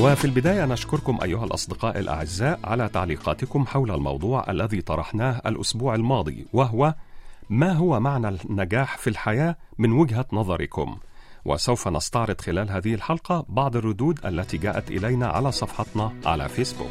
وفي البداية نشكركم أيها الأصدقاء الأعزاء على تعليقاتكم حول الموضوع الذي طرحناه الأسبوع الماضي وهو ما هو معنى النجاح في الحياة من وجهة نظركم؟ وسوف نستعرض خلال هذه الحلقة بعض الردود التي جاءت إلينا على صفحتنا على فيسبوك.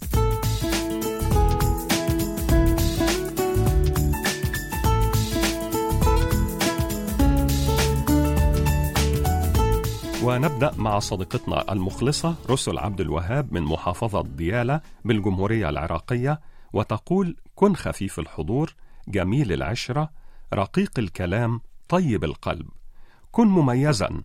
ونبدأ مع صديقتنا المخلصة رسل عبد الوهاب من محافظة ديالى بالجمهورية العراقية وتقول كن خفيف الحضور جميل العشرة رقيق الكلام طيب القلب. كن مميزا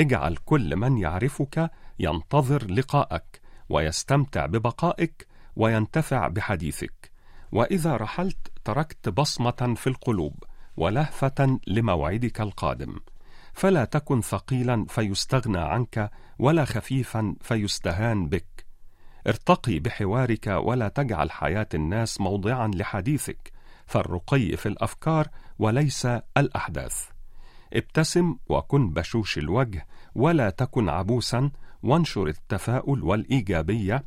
اجعل كل من يعرفك ينتظر لقاءك ويستمتع ببقائك وينتفع بحديثك. وإذا رحلت تركت بصمة في القلوب ولهفة لموعدك القادم. فلا تكن ثقيلا فيستغنى عنك ولا خفيفا فيستهان بك. ارتقي بحوارك ولا تجعل حياة الناس موضعا لحديثك. فالرقي في الأفكار وليس الأحداث. ابتسم وكن بشوش الوجه ولا تكن عبوسا وانشر التفاؤل والإيجابية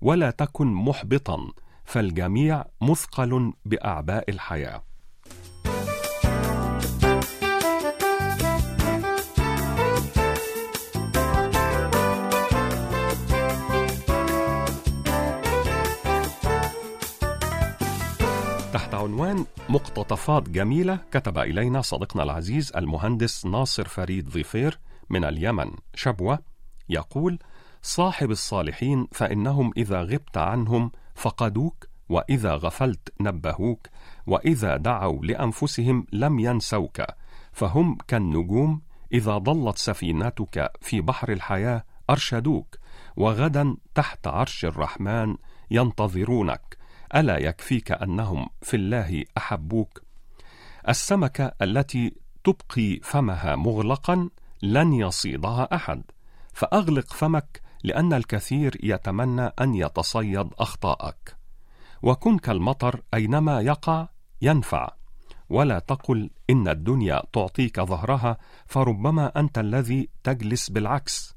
ولا تكن محبطا فالجميع مثقل بأعباء الحياة. تحت عنوان مقتطفات جميلة كتب إلينا صديقنا العزيز المهندس ناصر فريد ظفير من اليمن شبوة يقول صاحب الصالحين فإنهم إذا غبت عنهم فقدوك وإذا غفلت نبهوك وإذا دعوا لأنفسهم لم ينسوك فهم كالنجوم إذا ضلت سفينتك في بحر الحياة أرشدوك وغدا تحت عرش الرحمن ينتظرونك ألا يكفيك أنهم في الله أحبوك؟ السمكه التي تبقي فمها مغلقا لن يصيدها أحد فأغلق فمك لأن الكثير يتمنى أن يتصيد أخطاءك. وكن كالمطر أينما يقع ينفع. ولا تقل إن الدنيا تعطيك ظهرها فربما أنت الذي تجلس بالعكس.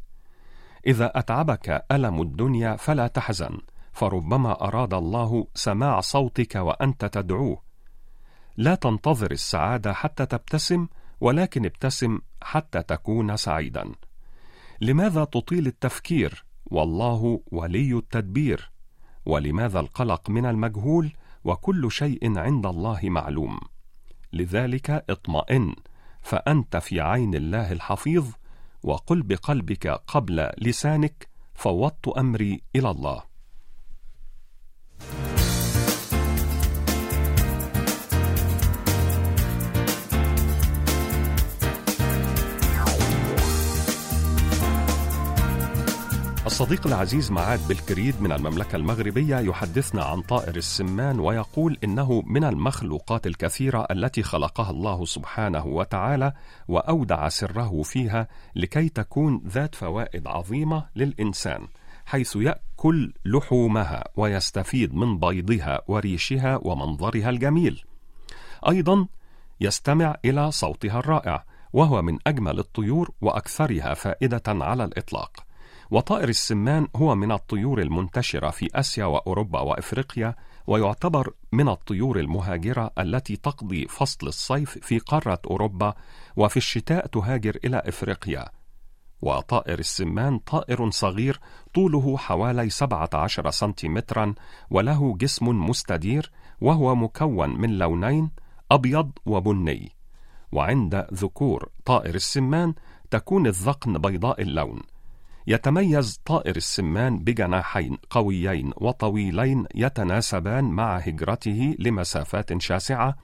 إذا أتعبك ألم الدنيا فلا تحزن. فربما أراد الله سماع صوتك وأنت تدعوه. لا تنتظر السعادة حتى تبتسم ولكن ابتسم حتى تكون سعيدا. لماذا تطيل التفكير؟ والله ولي التدبير. ولماذا القلق من المجهول؟ وكل شيء عند الله معلوم. لذلك اطمئن فأنت في عين الله الحفيظ وقل بقلبك قبل لسانك فوضت أمري إلى الله. الصديق العزيز معاد بالكريد من المملكة المغربية يحدثنا عن طائر السمان ويقول إنه من المخلوقات الكثيرة التي خلقها الله سبحانه وتعالى وأودع سره فيها لكي تكون ذات فوائد عظيمة للإنسان حيث يأكل لحومها ويستفيد من بيضها وريشها ومنظرها الجميل. أيضا يستمع إلى صوتها الرائع وهو من أجمل الطيور وأكثرها فائدة على الإطلاق. وطائر السمان هو من الطيور المنتشرة في آسيا وأوروبا وإفريقيا ويعتبر من الطيور المهاجرة التي تقضي فصل الصيف في قارة أوروبا وفي الشتاء تهاجر إلى إفريقيا. وطائر السمان طائر صغير طوله حوالي 17 سنتيمترا وله جسم مستدير وهو مكون من لونين أبيض وبني. وعند ذكور طائر السمان تكون الذقن بيضاء اللون. يتميز طائر السمان بجناحين قويين وطويلين يتناسبان مع هجرته لمسافات شاسعة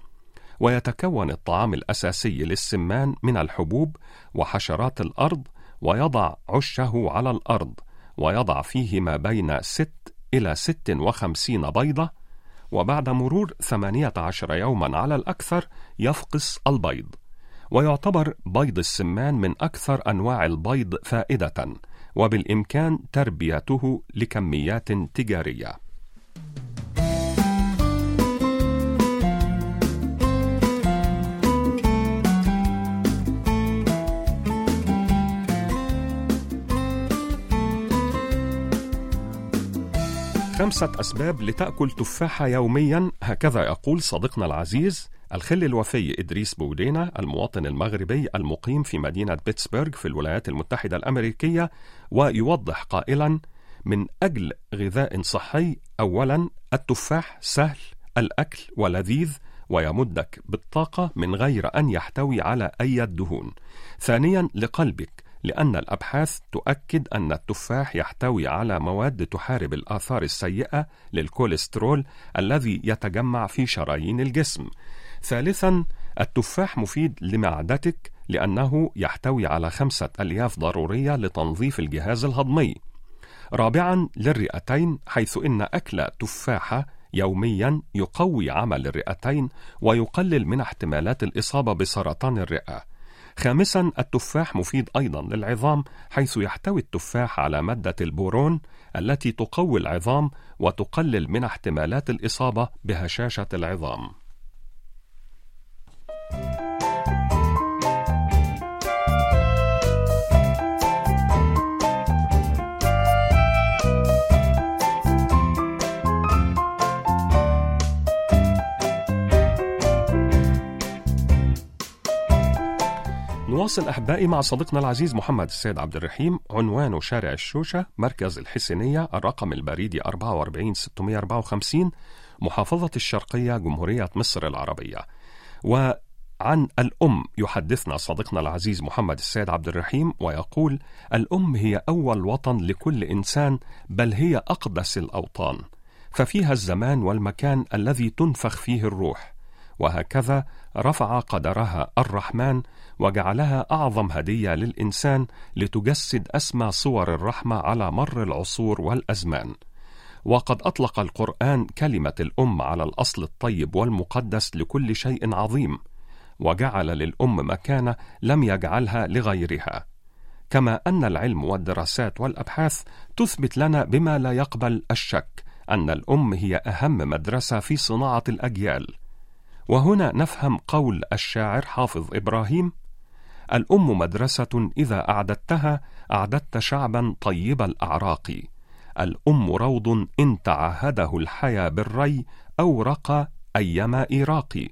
ويتكون الطعام الأساسي للسمان من الحبوب وحشرات الأرض ويضع عشه على الأرض ويضع فيه ما بين ست إلى ست وخمسين بيضة وبعد مرور ثمانية عشر يوما على الأكثر يفقس البيض ويعتبر بيض السمان من أكثر أنواع البيض فائدة. وبالإمكان تربيته لكميات تجارية. خمسة أسباب لتأكل تفاحة يوميا هكذا يقول صديقنا العزيز الخل الوفي إدريس بودينا المواطن المغربي المقيم في مدينة بيتسبرغ في الولايات المتحدة الأمريكية ويوضح قائلا من أجل غذاء صحي أولا التفاح سهل الأكل ولذيذ ويمدك بالطاقة من غير أن يحتوي على أي دهون ثانيا لقلبك لأن الأبحاث تؤكد أن التفاح يحتوي على مواد تحارب الآثار السيئة للكوليسترول الذي يتجمع في شرايين الجسم. ثالثا التفاح مفيد لمعدتك لأنه يحتوي على خمسة ألياف ضرورية لتنظيف الجهاز الهضمي. رابعا للرئتين حيث إن أكل تفاحة يوميا يقوي عمل الرئتين ويقلل من احتمالات الإصابة بسرطان الرئة. خامسا التفاح مفيد أيضا للعظام حيث يحتوي التفاح على مادة البورون التي تقوي العظام وتقلل من احتمالات الإصابة بهشاشة العظام. نواصل أحبائي مع صديقنا العزيز محمد السيد عبد الرحيم عنوانه شارع الشوشة مركز الحسينية الرقم البريدي 44654 محافظة الشرقية جمهورية مصر العربية. وعن الأم يحدثنا صديقنا العزيز محمد السيد عبد الرحيم ويقول الأم هي أول وطن لكل إنسان بل هي أقدس الأوطان. ففيها الزمان والمكان الذي تنفخ فيه الروح. وهكذا رفع قدرها الرحمن وجعلها أعظم هدية للإنسان لتجسد أسمى صور الرحمة على مر العصور والأزمان. وقد أطلق القرآن كلمة الأم على الأصل الطيب والمقدس لكل شيء عظيم وجعل للأم مكانة لم يجعلها لغيرها. كما أن العلم والدراسات والأبحاث تثبت لنا بما لا يقبل الشك أن الأم هي أهم مدرسة في صناعة الأجيال. وهنا نفهم قول الشاعر حافظ إبراهيم الأم مدرسة إذا أعددتها أعددت شعبا طيب الأعراق الأم روض إن تعهده الحيا بالري أورق ايما إيراق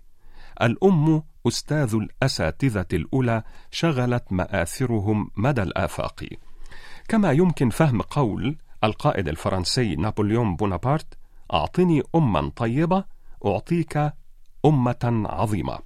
الأم أستاذ الأساتذة الأولى شغلت مآثرهم مدى الآفاق. كما يمكن فهم قول القائد الفرنسي نابليون بونابرت أعطني اما طيبة أعطيك أمة عظيمة.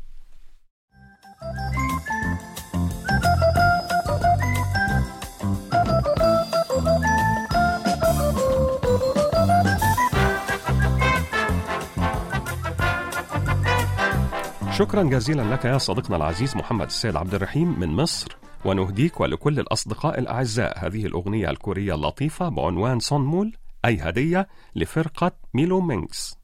شكرا جزيلا لك يا صديقنا العزيز محمد السيد عبد الرحيم من مصر. ونهديك ولكل الأصدقاء الأعزاء. هذه الأغنية الكورية اللطيفة بعنوان 선물 أي هدية لفرقة ميلومانس.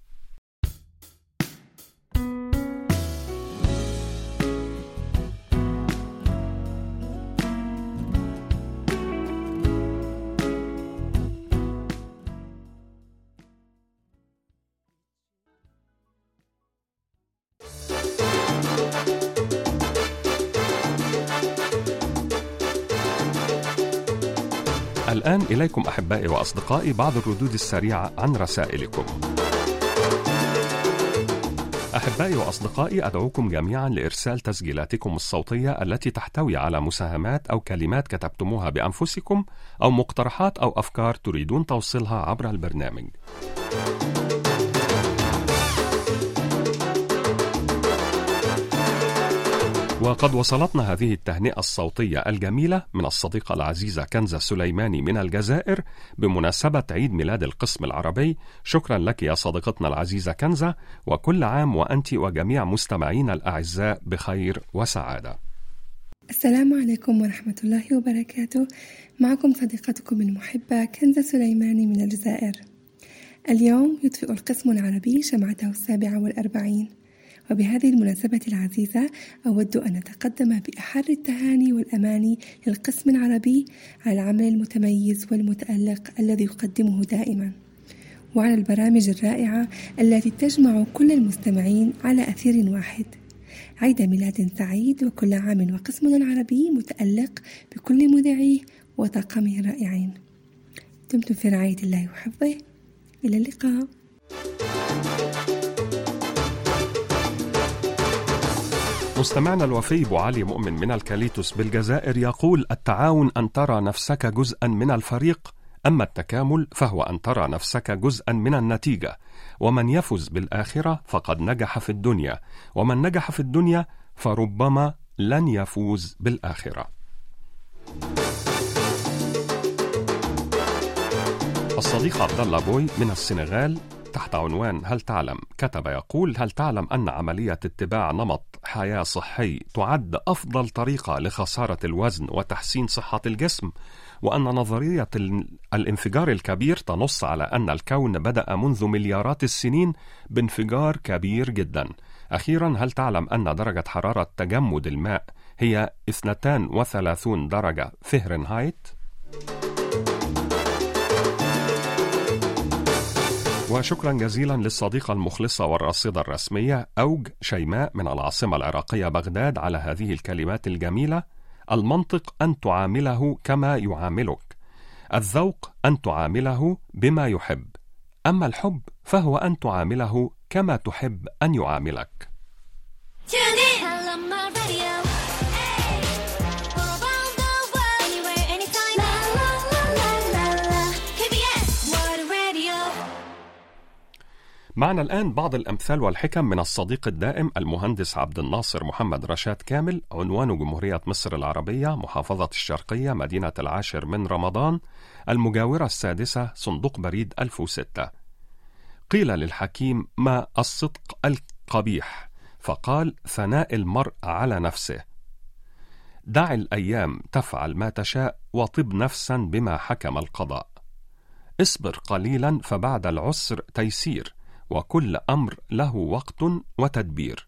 الآن إليكم أحبائي وأصدقائي بعض الردود السريعة عن رسائلكم. أحبائي وأصدقائي أدعوكم جميعا لإرسال تسجيلاتكم الصوتية التي تحتوي على مساهمات أو كلمات كتبتموها بأنفسكم أو مقترحات أو أفكار تريدون توصيلها عبر البرنامج. وقد وصلتنا هذه التهنئة الصوتية الجميلة من الصديقة العزيزة كنزة سليماني من الجزائر بمناسبة عيد ميلاد القسم العربي. شكرا لك يا صديقتنا العزيزة كنزة وكل عام وأنت وجميع مستمعينا الأعزاء بخير وسعادة. السلام عليكم ورحمة الله وبركاته. معكم صديقتكم المحبة كنزة سليماني من الجزائر. اليوم يطفئ القسم العربي شمعته السابعة والأربعين. وبهذه المناسبة العزيزة أود أن أتقدم بأحر التهاني والأماني للقسم العربي على العمل المتميز والمتألق الذي يقدمه دائما وعلى البرامج الرائعة التي تجمع كل المستمعين على أثير واحد. عيد ميلاد سعيد وكل عام وقسمنا العربي متألق بكل مذيعيه وطاقمه الرائعين دمتم في رعاية الله وحفظه. إلى اللقاء. مستمعنا الوفي ابو علي مؤمن من الكاليتوس بالجزائر يقول التعاون أن ترى نفسك جزءا من الفريق أما التكامل فهو أن ترى نفسك جزءا من النتيجة. ومن يفز بالآخرة فقد نجح في الدنيا ومن نجح في الدنيا فربما لن يفوز بالآخرة. الصديق عبد الله بوي من السنغال تحت عنوان هل تعلم؟ كتب يقول هل تعلم أن عملية اتباع نمط حياة صحي تعد أفضل طريقة لخسارة الوزن وتحسين صحة الجسم وأن نظرية الانفجار الكبير تنص على أن الكون بدأ منذ مليارات السنين بانفجار كبير جدا أخيرا هل تعلم أن درجة حرارة تجمد الماء هي 32 درجة فهرنهايت؟ وشكرا جزيلا للصديقة المخلصة والراصدة الرسمية أوج شيماء من العاصمة العراقية بغداد على هذه الكلمات الجميلة. المنطق أن تعامله كما يعاملك. الذوق أن تعامله بما يحب. أما الحب فهو أن تعامله كما تحب أن يعاملك. معنا الآن بعض الأمثال والحكم من الصديق الدائم المهندس عبد الناصر محمد رشاد كامل عنوان جمهورية مصر العربية محافظة الشرقية مدينة العاشر من رمضان المجاورة السادسة صندوق بريد 1006 قيل للحكيم ما الصدق القبيح فقال ثناء المرء على نفسه. دع الأيام تفعل ما تشاء وطب نفسا بما حكم القضاء. اصبر قليلا فبعد العسر تيسير. وكل أمر له وقت وتدبير.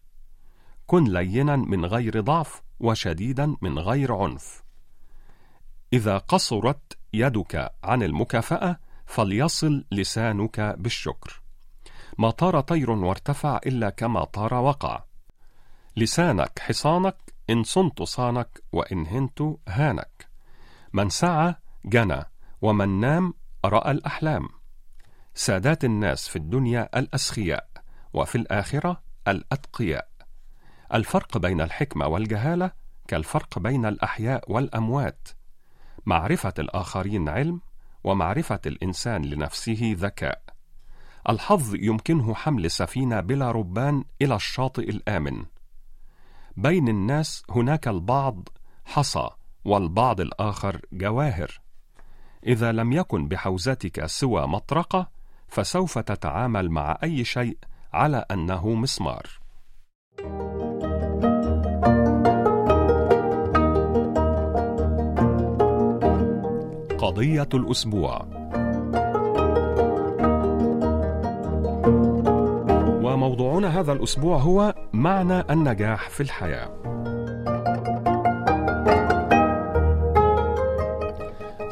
كن لينا من غير ضعف وشديدا من غير عنف. إذا قصرت يدك عن المكافأة فليصل لسانك بالشكر. ما طار طير وارتفع إلا كما طار وقع. لسانك حصانك إن صنت صانك وإن هنت هانك. من سعى جنى ومن نام رأى الأحلام. سادات الناس في الدنيا الأسخياء وفي الآخرة الأتقياء. الفرق بين الحكمة والجهالة كالفرق بين الأحياء والأموات. معرفة الآخرين علم ومعرفة الإنسان لنفسه ذكاء. الحظ يمكنه حمل سفينة بلا ربان إلى الشاطئ الآمن. بين الناس هناك البعض حصى والبعض الآخر جواهر. إذا لم يكن بحوزتك سوى مطرقة فسوف تتعامل مع أي شيء على أنه مسمار. قضية الأسبوع وموضوعنا هذا الأسبوع هو معنى النجاح في الحياة.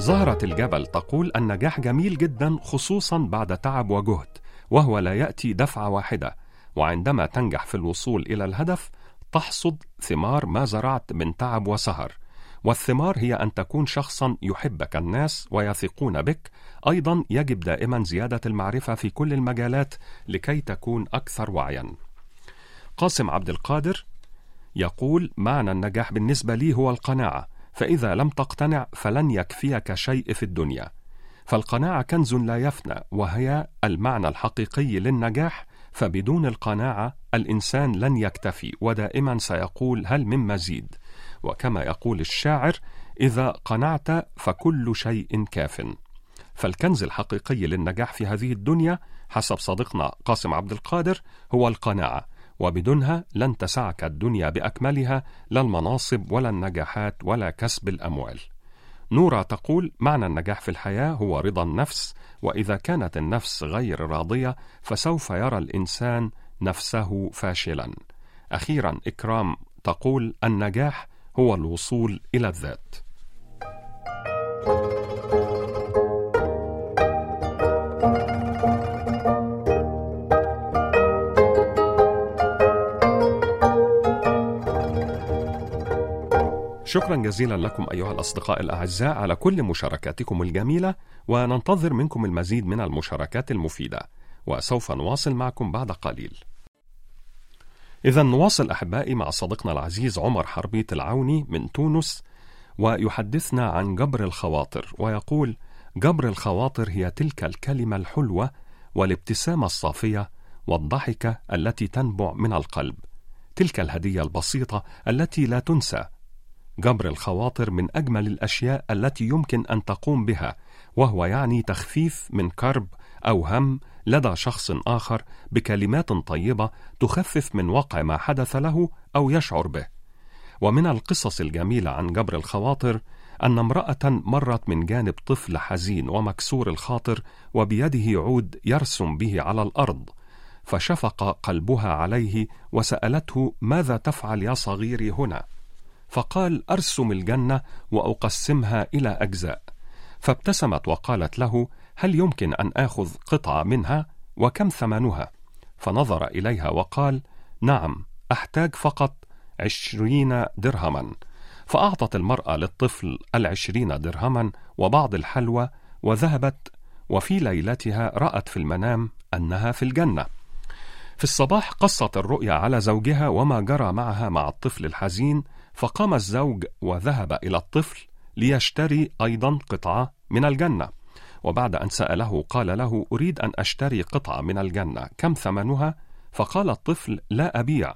زهرة الجبل تقول النجاح جميل جدا خصوصا بعد تعب وجهد وهو لا يأتي دفعة واحدة. وعندما تنجح في الوصول إلى الهدف تحصد ثمار ما زرعت من تعب وسهر. والثمار هي أن تكون شخصا يحبك الناس ويثقون بك. أيضا يجب دائما زيادة المعرفة في كل المجالات لكي تكون أكثر وعيا. قاسم عبد القادر يقول معنى النجاح بالنسبة لي هو القناعة. فإذا لم تقتنع فلن يكفيك شيء في الدنيا. فالقناعة كنز لا يفنى وهي المعنى الحقيقي للنجاح فبدون القناعة الإنسان لن يكتفي ودائما سيقول هل من مزيد. وكما يقول الشاعر إذا قنعت فكل شيء كاف. فالكنز الحقيقي للنجاح في هذه الدنيا حسب صديقنا قاسم عبد القادر هو القناعة وبدونها لن تسعك الدنيا بأكملها لا المناصب ولا النجاحات ولا كسب الأموال. نورا تقول معنى النجاح في الحياة هو رضا النفس وإذا كانت النفس غير راضية فسوف يرى الإنسان نفسه فاشلا. أخيرا إكرام تقول النجاح هو الوصول إلى الذات. شكرا جزيلا لكم أيها الأصدقاء الأعزاء على كل مشاركاتكم الجميلة وننتظر منكم المزيد من المشاركات المفيدة وسوف نواصل معكم بعد قليل. إذا نواصل أحبائي مع صديقنا العزيز عمر حربيت العوني من تونس ويحدثنا عن جبر الخواطر ويقول جبر الخواطر هي تلك الكلمة الحلوة والابتسامة الصافية والضحكة التي تنبع من القلب تلك الهدية البسيطة التي لا تنسى جبر الخواطر من أجمل الأشياء التي يمكن أن تقوم بها وهو يعني تخفيف من كرب أو هم لدى شخص آخر بكلمات طيبة تخفف من وقع ما حدث له أو يشعر به. ومن القصص الجميلة عن جبر الخواطر أن امرأة مرت من جانب طفل حزين ومكسور الخاطر وبيده عود يرسم به على الأرض فشفق قلبها عليه وسألته ماذا تفعل يا صغيري هنا؟ فقال أرسم الجنة وأقسمها إلى أجزاء. فابتسمت وقالت له هل يمكن أن آخذ قطعة منها وكم ثمنها؟ فنظر إليها وقال نعم أحتاج فقط عشرين درهما. فأعطت المرأة للطفل العشرين درهما وبعض الحلوى وذهبت وفي ليلتها رأت في المنام أنها في الجنة. في الصباح قصت الرؤيا على زوجها وما جرى معها مع الطفل الحزين فقام الزوج وذهب إلى الطفل ليشتري أيضا قطعة من الجنة. وبعد أن سأله قال له أريد أن أشتري قطعة من الجنة كم ثمنها؟ فقال الطفل لا أبيع.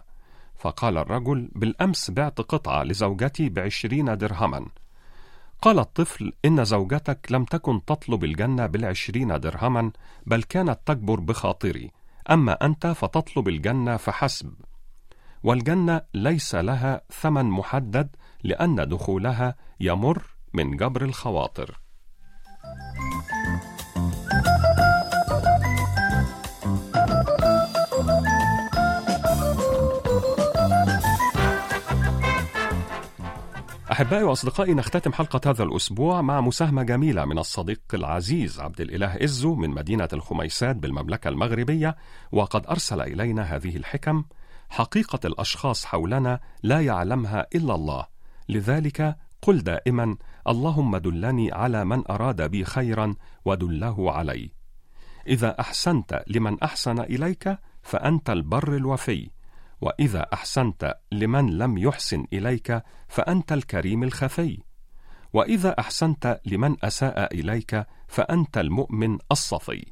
فقال الرجل بالأمس بعت قطعة لزوجتي بعشرين درهما. قال الطفل إن زوجتك لم تكن تطلب الجنة بالعشرين درهما بل كانت تكبر بخاطري. أما أنت فتطلب الجنة فحسب. والجنة ليس لها ثمن محدد لأن دخولها يمر من جبر الخواطر. أحبائي وأصدقائي نختتم حلقة هذا الأسبوع مع مساهمة جميلة من الصديق العزيز عبد الإله إزو من مدينة الخميسات بالمملكة المغربية وقد أرسل إلينا هذه الحكم حقيقة الأشخاص حولنا لا يعلمها إلا الله، لذلك قل دائما: اللهم دلني على من أراد بي خيرا ودله علي. إذا أحسنت لمن أحسن إليك فأنت البر الوفي، وإذا أحسنت لمن لم يحسن إليك فأنت الكريم الخفي. وإذا أحسنت لمن أساء إليك فأنت المؤمن الصفي.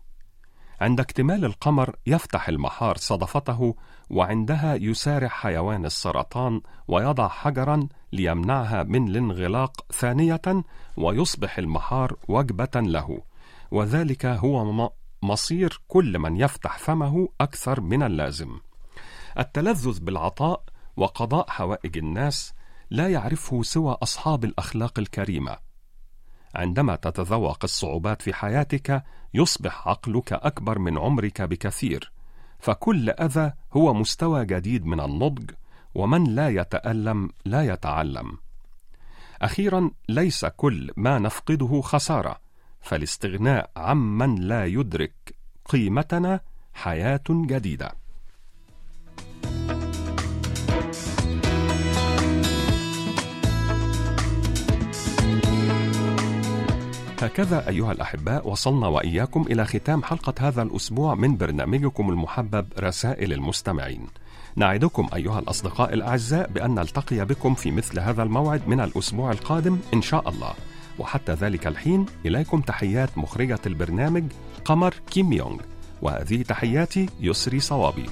عند اكتمال القمر يفتح المحار صدفته وعندها يسارع حيوان السرطان ويضع حجرا ليمنعها من الانغلاق ثانية ويصبح المحار وجبة له. وذلك هو مصير كل من يفتح فمه أكثر من اللازم. التلذذ بالعطاء وقضاء حوائج الناس لا يعرفه سوى أصحاب الأخلاق الكريمة. عندما تتذوق الصعوبات في حياتك يصبح عقلك أكبر من عمرك بكثير. فكل أذى هو مستوى جديد من النضج ومن لا يتألم لا يتعلم. أخيرا ليس كل ما نفقده خسارة فالاستغناء عمن لا يدرك قيمتنا حياة جديدة. هكذا أيها الأحباء وصلنا وإياكم إلى ختام حلقة هذا الأسبوع من برنامجكم المحبب رسائل المستمعين. نعدكم أيها الأصدقاء الأعزاء بأن نلتقي بكم في مثل هذا الموعد من الأسبوع القادم إن شاء الله. وحتى ذلك الحين إليكم تحيات مخرجة البرنامج قمر كيم يونغ وهذه تحياتي يسري صوابي